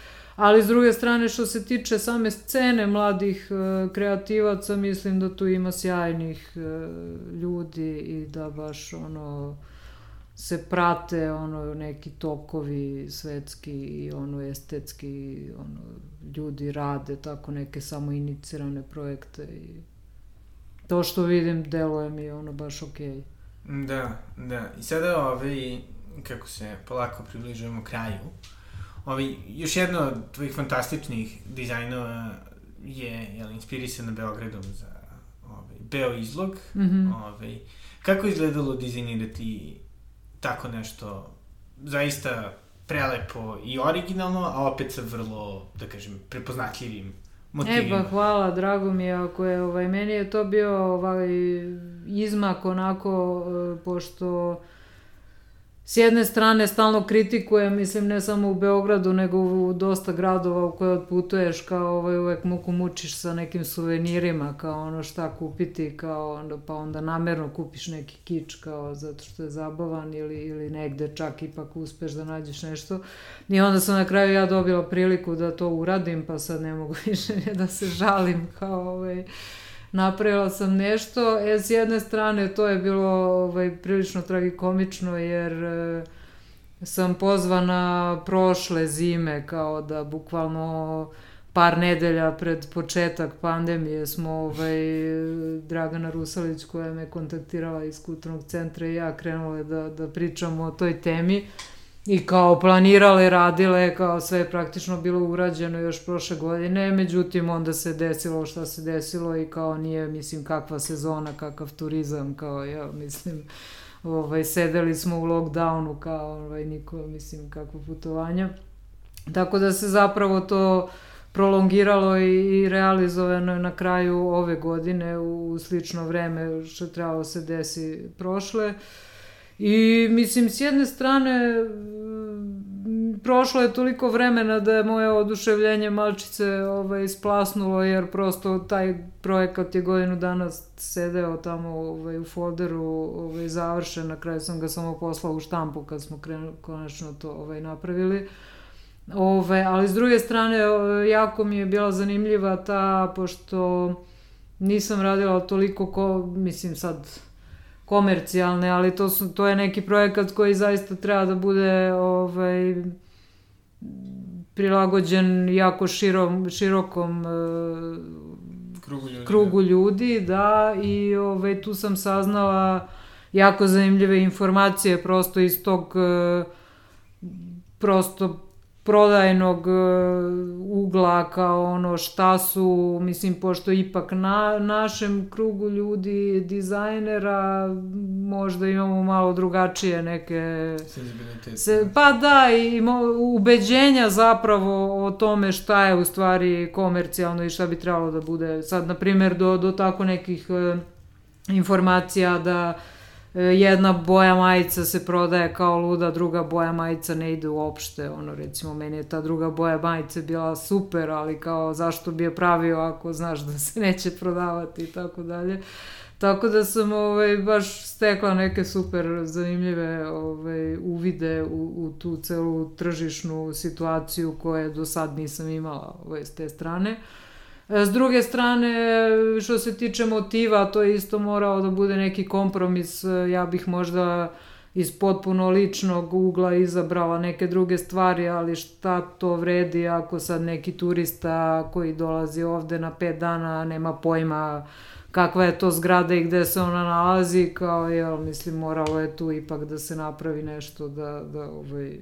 Ali s druge strane što se tiče same scene mladih e, kreativaca, mislim da tu ima sjajnih e, ljudi i da baš ono se prate ono neki tokovi svetski i ono estetski ono ljudi rade tako neke samo inicirane projekte i to što vidim deluje mi ono baš okej. Okay. Da, da. I sada ovaj, kako se polako približujemo kraju, ovaj, još jedno od tvojih fantastičnih dizajnova je jel, inspirisana Beogradom za ovaj, Beo izlog. Mm -hmm. ovaj, kako je izgledalo dizajnirati tako nešto zaista prelepo i originalno, a opet sa vrlo, da kažem, prepoznatljivim motivima. E pa hvala, drago mi je ako je, ovaj, meni je to bio ovaj, izmak onako, e, pošto s jedne strane stalno kritikujem, mislim ne samo u Beogradu, nego u dosta gradova u koje odputuješ, kao ovaj, uvek muku mučiš sa nekim suvenirima, kao ono šta kupiti, kao onda, pa onda namerno kupiš neki kič, kao zato što je zabavan ili, ili negde čak ipak uspeš da nađeš nešto. I onda sam na kraju ja dobila priliku da to uradim, pa sad ne mogu više da se žalim, kao ovaj, napravila sam nešto. E, s jedne strane to je bilo ovaj, prilično tragikomično jer e, sam pozvana prošle zime kao da bukvalno par nedelja pred početak pandemije smo ovaj, Dragana Rusalić koja me kontaktirala iz kulturnog centra i ja krenule da, da pričamo o toj temi i kao planirale, radile, kao sve je praktično bilo urađeno još prošle godine, međutim onda se desilo šta se desilo i kao nije, mislim, kakva sezona, kakav turizam, kao ja, mislim, ovaj, sedeli smo u lockdownu, kao, ovaj, niko, mislim, kakvo putovanja. Tako da se zapravo to prolongiralo i, i realizovano na kraju ove godine u, u slično vreme što trebalo se desi prošle. Uh, I mislim, s jedne strane, prošlo je toliko vremena da je moje oduševljenje malčice ovaj, splasnulo, jer prosto taj projekat je godinu dana sedeo tamo ovaj, u folderu ovaj, završen, na kraju sam ga samo poslao u štampu kad smo krenu, konačno to ovaj, napravili. Ove, ali s druge strane, jako mi je bila zanimljiva ta, pošto nisam radila toliko ko, mislim sad, komercijalne, ali to, su, to je neki projekat koji zaista treba da bude ovaj, prilagođen jako širom, širokom uh, krugu ljudi, krugu ljudi da, i ovaj, tu sam saznala jako zanimljive informacije prosto iz tog uh, prosto prodajnog e, ugla kao ono šta su, mislim, pošto ipak na našem krugu ljudi, dizajnera, možda imamo malo drugačije neke... Se, pa da, i ubeđenja zapravo o tome šta je u stvari komercijalno i šta bi trebalo da bude. Sad, na primjer, do, do tako nekih e, informacija da E, jedna boja majica se prodaje kao luda, druga boja majica ne ide uopšte, ono recimo meni je ta druga boja majice bila super, ali kao zašto bi je pravio ako znaš da se neće prodavati i tako dalje. Tako da sam ovaj, baš stekla neke super zanimljive ovaj, uvide u, u tu celu tržišnu situaciju koje do sad nisam imala ovaj, s te strane. S druge strane, što se tiče motiva, to je isto morao da bude neki kompromis. Ja bih možda iz potpuno ličnog ugla izabrala neke druge stvari, ali šta to vredi ako sad neki turista koji dolazi ovde na pet dana nema pojma kakva je to zgrada i gde se ona nalazi, kao, jel, mislim, moralo je tu ipak da se napravi nešto da, da ovaj,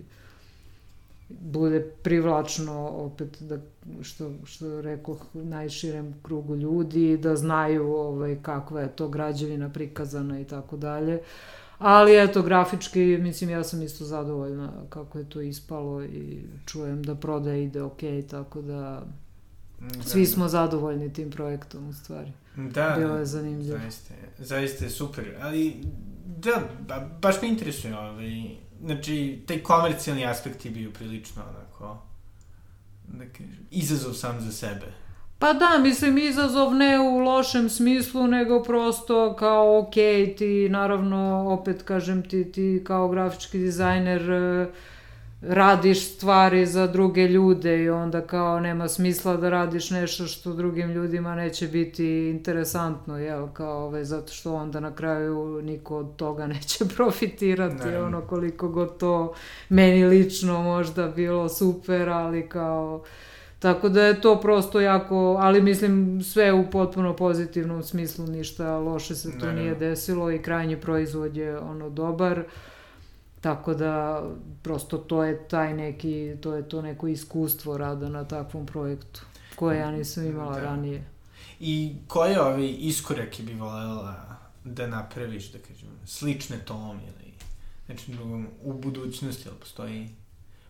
bude privlačno opet da što što rekoh najširem krugu ljudi da znaju ovaj kakva je to građevina prikazana i tako dalje. Ali eto grafički mislim ja sam isto zadovoljna kako je to ispalo i čujem da prodaja ide ok, tako da da, svi smo da. zadovoljni tim projektom u stvari. Da, Bilo je zanimljivo. Zaista, zaista je super, ali da, ba, baš me interesuje ovaj, znači, taj komercijalni aspekt je bio prilično onako, da kažem, izazov sam za sebe. Pa da, mislim, izazov ne u lošem smislu, nego prosto kao, ok, ti, naravno, opet kažem ti, ti kao grafički dizajner, uh, radiš stvari za druge ljude i onda kao nema smisla da radiš nešto što drugim ljudima neće biti interesantno, jel, kao ovaj, zato što onda na kraju niko od toga neće profitirati, ne. ono koliko god to meni lično možda bilo super, ali kao Tako da je to prosto jako, ali mislim sve u potpuno pozitivnom smislu, ništa loše se to ne, nije desilo i krajnji proizvod je ono dobar. Uh, Tako da, prosto to je taj neki, to je to neko iskustvo rada na takvom projektu, koje ja nisam imala da. ranije. I koje ove iskorake bi voljela da napraviš, da kažem, slične tom ili znači, u budućnosti, ili postoji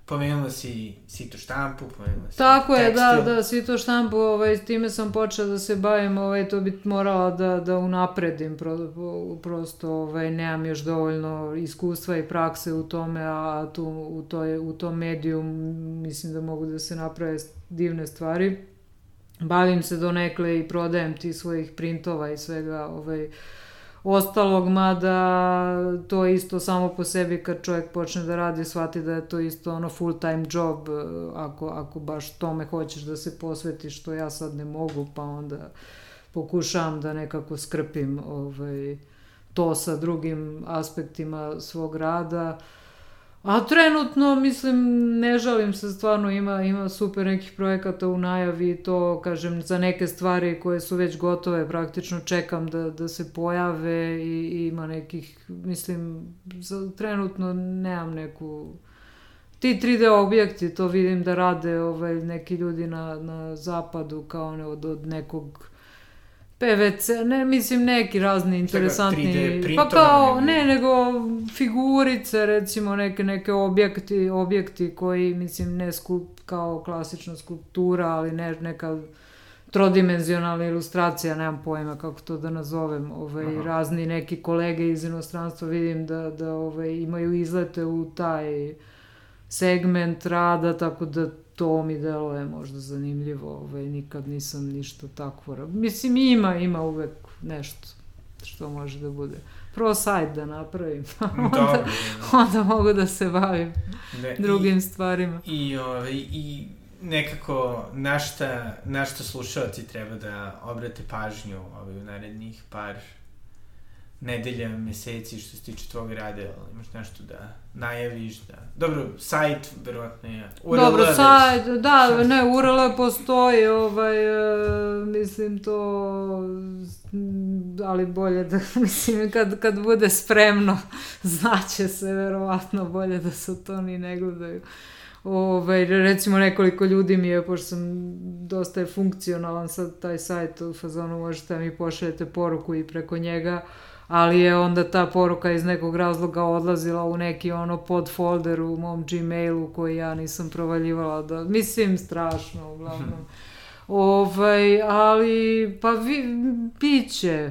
Pomenula si sito štampu, pomenula si Tako je, da, da, sito štampu, ovaj, time sam počela da se bavim, ovaj, to bi morala da, da unapredim, pro, prosto ovaj, nemam još dovoljno iskustva i prakse u tome, a tu, u, toj, u tom mediju mislim da mogu da se naprave divne stvari. Bavim se do nekle i prodajem ti svojih printova i svega, ovaj, ostalog, mada to isto samo po sebi kad čovjek počne da radi, shvati da je to isto ono full time job, e, ako, ako baš tome hoćeš da se posvetiš, što ja sad ne mogu, pa onda pokušavam da nekako skrpim ovaj, to sa drugim aspektima svog rada. Uh, A trenutno, mislim, ne žalim se, stvarno ima, ima super nekih projekata u najavi i to, kažem, za neke stvari koje su već gotove, praktično čekam da, da se pojave i, i ima nekih, mislim, za, trenutno nemam neku... Ti 3D objekti, to vidim da rade ovaj, neki ljudi na, na zapadu kao ne, od, od nekog PVC, ne, mislim neki razni interesantni, pa kao, ne, nego figurice, recimo neke, neke objekti, objekti koji, mislim, ne skulp, kao klasična skulptura, ali ne, neka trodimenzionalna ilustracija, nemam pojma kako to da nazovem, ovaj, Aha. razni neki kolege iz inostranstva vidim da, da ovaj, imaju izlete u taj segment rada, tako da to mi deluje možda zanimljivo, ovaj, nikad nisam ništa takvo. Mislim, ima, ima uvek nešto što može da bude. Prvo sajt da napravim, pa onda, Dobre, onda mogu da se bavim ne, drugim i, stvarima. I, ovaj, i nekako na šta, na šta slušalci treba da obrate pažnju ovaj, u narednih par nedelja, meseci što se tiče tvog rada, ali imaš nešto da najaviš, da... Dobro, sajt, verovatno je... URL Dobro, već... sajt, da, ne, URL postoji, ovaj, uh, mislim to, ali bolje da, mislim, kad, kad bude spremno, znaće se, verovatno, bolje da se to ni ne gledaju. Ove, ovaj, recimo nekoliko ljudi mi je, pošto sam dosta je funkcionalan sad taj sajt u fazonu, možete mi pošaljete poruku i preko njega, uh, ali je onda ta poruka iz nekog razloga odlazila u neki ono podfolder u mom Gmailu koji ja nisam provaljivala da, mislim strašno uglavnom. Ovaj, ali, pa vi, biće,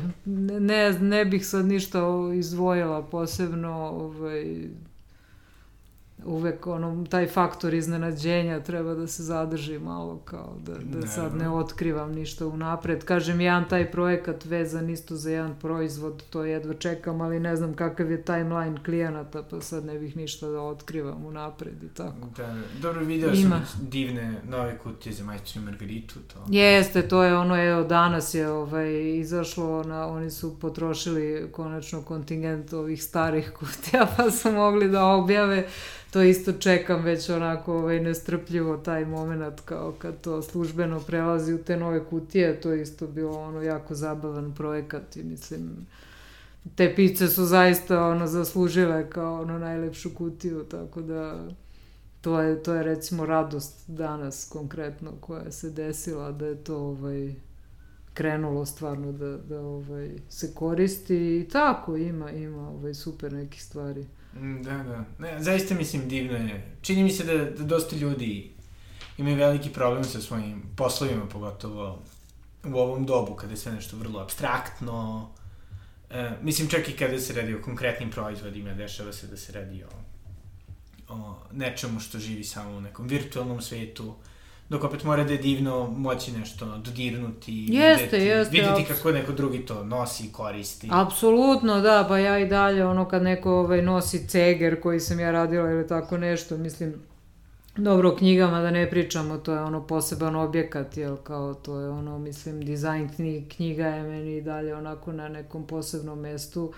ne, ne bih sad ništa izdvojila posebno, ovaj, uvek ono, taj faktor iznenađenja treba da se zadrži malo kao da, da ne, sad ne otkrivam ništa unapred. Kažem, jedan taj projekat vezan isto za jedan proizvod, to jedva čekam, ali ne znam kakav je timeline klijenata, pa sad ne bih ništa da otkrivam unapred i tako. Da, dobro, video Ima. sam divne nove kutije za majstru Margaritu. To. Jeste, to je ono, evo, danas je ovaj, izašlo, na, oni su potrošili konačno kontingent ovih starih kutija, pa su mogli da objave to isto čekam već onako ovaj, nestrpljivo taj moment kao kad to službeno prelazi u te nove kutije, to je isto bilo ono jako zabavan projekat i mislim te pice su zaista ono zaslužile kao ono najlepšu kutiju, tako da to je, to je recimo radost danas konkretno koja se desila da je to ovaj, krenulo stvarno da, da ovaj, se koristi i tako ima, ima ovaj, super nekih stvari. Mm, da, da. Ne, zaista mislim divno je. Čini mi se da, da dosta ljudi imaju veliki problem sa svojim poslovima, pogotovo u ovom dobu, kada je sve nešto vrlo abstraktno. E, mislim, čak i kada se radi o konkretnim proizvodima, dešava se da se radi o, o nečemu što živi samo u nekom virtualnom svetu dok opet mora da je divno moći nešto dodirnuti, jeste, videti, jeste, videti kako neko drugi to nosi i koristi. Apsolutno, da, pa ja i dalje, ono kad neko ovaj, nosi ceger koji sam ja radila ili tako nešto, mislim, dobro, o knjigama da ne pričamo, to je ono poseban objekat, jel, kao to je ono, mislim, dizajn knjiga je meni i dalje onako na nekom posebnom mestu. Uh,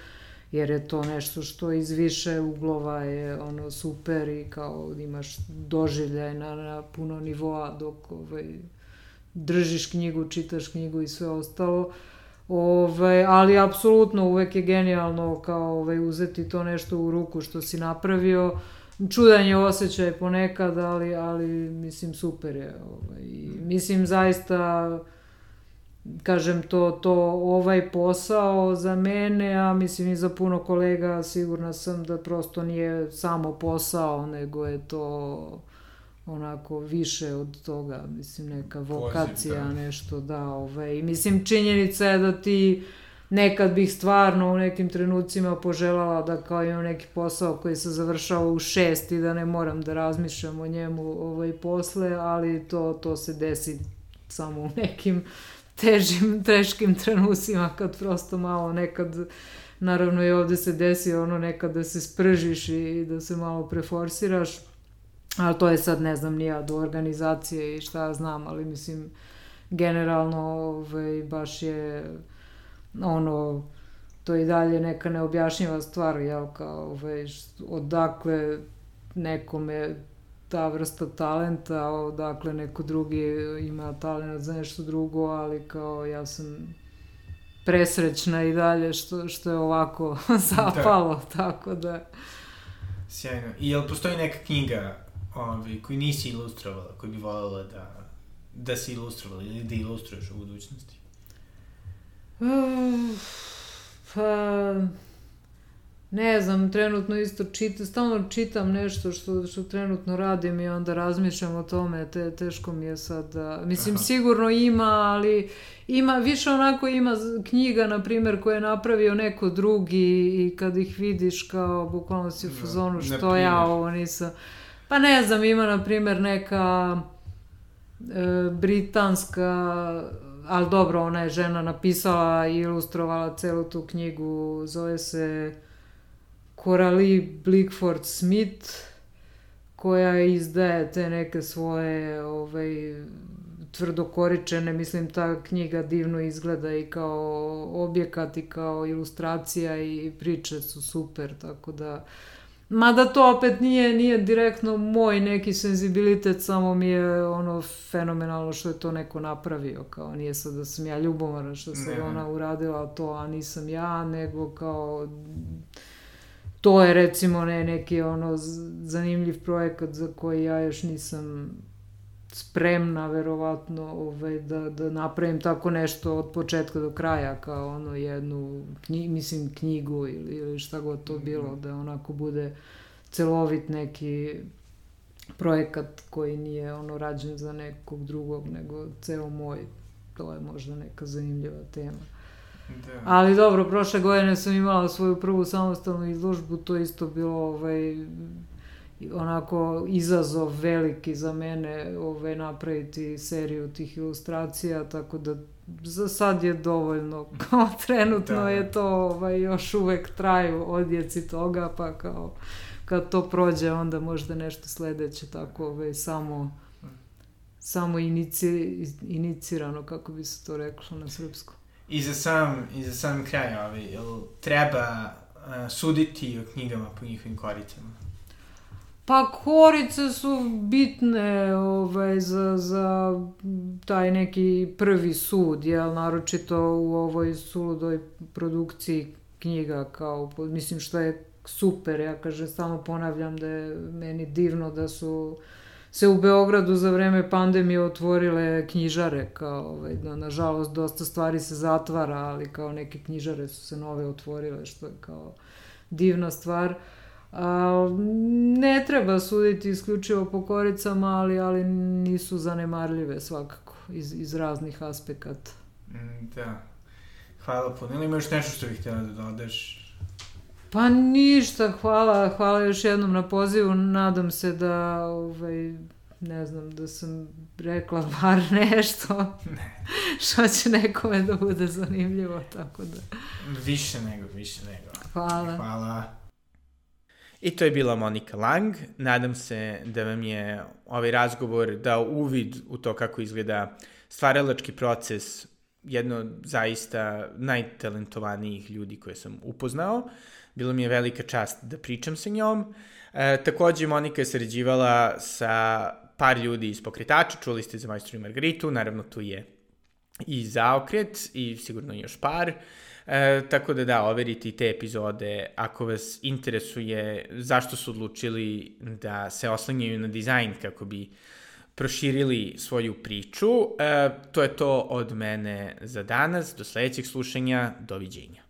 jer je to nešto što iz više uglova je ono super i kao imaš doživljaj na, na puno nivoa dok ovaj, držiš knjigu, čitaš knjigu i sve ostalo. Ove, ali apsolutno uvek je genijalno kao ovaj, uzeti to nešto u ruku što si napravio. Čudan je osjećaj ponekad, ali, ali mislim super je. Ovaj, mislim zaista kažem to, to ovaj posao za mene, a mislim i za puno kolega sigurna sam da prosto nije samo posao, nego je to onako više od toga, mislim neka vokacija, Poziv, da. nešto da, ovaj, i mislim činjenica je da ti nekad bih stvarno u nekim trenucima poželala da kao imam neki posao koji se završava u šest i da ne moram da razmišljam o njemu ovaj, posle, ali to, to se desi samo u nekim težim, teškim trenucima kad prosto malo nekad naravno i ovde se desi ono nekad da se spržiš i da se malo preforsiraš ali to je sad ne znam nija do organizacije i šta ja znam ali mislim generalno ovaj, baš je ono to i dalje neka neobjašnjiva stvar jel kao ovaj, odakle nekome ta vrsta talenta, odakle neko drugi ima talent za nešto drugo, ali kao ja sam presrećna i dalje što, što je ovako zapalo, da. tako da... Sjajno. I jel postoji neka knjiga ovaj, koju nisi ilustrovala, koju bi voljela da, da si ilustrovala ili da ilustruješ u budućnosti? Uh, pa ne znam, trenutno isto čitam, stalno čitam nešto što, što trenutno radim i onda razmišljam o tome, te, teško mi je sad da, mislim Aha. sigurno ima, ali ima, više onako ima knjiga, na primjer, koje je napravio neko drugi i kad ih vidiš kao, bukvalno si u da, fazonu, što ja ovo nisam, pa ne znam, ima na primjer neka e, britanska ali dobro, ona je žena napisala i ilustrovala celu tu knjigu, zove se Coralie Blickford Smith, koja izdaje te neke svoje ovaj, tvrdokoričene, mislim ta knjiga divno izgleda i kao objekat i kao ilustracija i priče su super, tako da Mada to opet nije, nije direktno moj neki senzibilitet, samo mi je ono fenomenalno što je to neko napravio, kao nije sad da sam ja ljubomara što se ona uradila to, a nisam ja, nego kao to je recimo ne, neki ono zanimljiv projekat za koji ja još nisam spremna verovatno ovaj, da, da napravim tako nešto od početka do kraja kao ono jednu knji, mislim knjigu ili, ili šta god to bilo da onako bude celovit neki projekat koji nije ono rađen za nekog drugog nego ceo moj. To je možda neka zanimljiva tema Da. Ali dobro, prošle godine sam imala svoju prvu samostalnu izložbu, to isto bilo ovaj, onako izazov veliki za mene ovaj, napraviti seriju tih ilustracija, tako da za sad je dovoljno, kao trenutno da. je to ovaj, još uvek traju odjeci toga, pa kao kad to prođe onda možda nešto sledeće tako ovaj, samo samo inici, inicirano, kako bi se to reklo na srpsku. I za sam, i za sam kraj, ovaj, jel treba uh, suditi o knjigama po njihovim koricama? Pa korice su bitne ovaj, za, za taj neki prvi sud, jel, naročito u ovoj suludoj produkciji knjiga, kao, mislim što je super, ja kažem, samo ponavljam da je meni divno da su se u Beogradu za vreme pandemije otvorile knjižare, kao, ovaj, da, nažalost, dosta stvari se zatvara, ali kao neke knjižare su se nove otvorile, što je kao divna stvar. A, ne treba suditi isključivo po koricama, ali, ali nisu zanemarljive svakako iz, iz raznih aspekata. Mm, da. Hvala puno. Ili imaš nešto što bih htjela da dodaš? Pa ništa, hvala, hvala još jednom na pozivu, nadam se da, ovaj, ne znam, da sam rekla bar nešto ne. što će nekome da bude zanimljivo, tako da... Više nego, više nego. Hvala. Hvala. I to je bila Monika Lang. Nadam se da vam je ovaj razgovor dao uvid u to kako izgleda stvaralački proces jedno zaista najtalentovanijih ljudi koje sam upoznao. Bilo mi je velika čast da pričam sa njom. E, takođe, Monika je sređivala sa par ljudi iz pokretača, čuli ste za Majstru i Margaritu, naravno tu je i zaokret i sigurno još par. E, tako da da, overite i te epizode ako vas interesuje zašto su odlučili da se oslanjaju na dizajn kako bi proširili svoju priču. E, to je to od mene za danas. Do sledećeg slušanja. Doviđenja.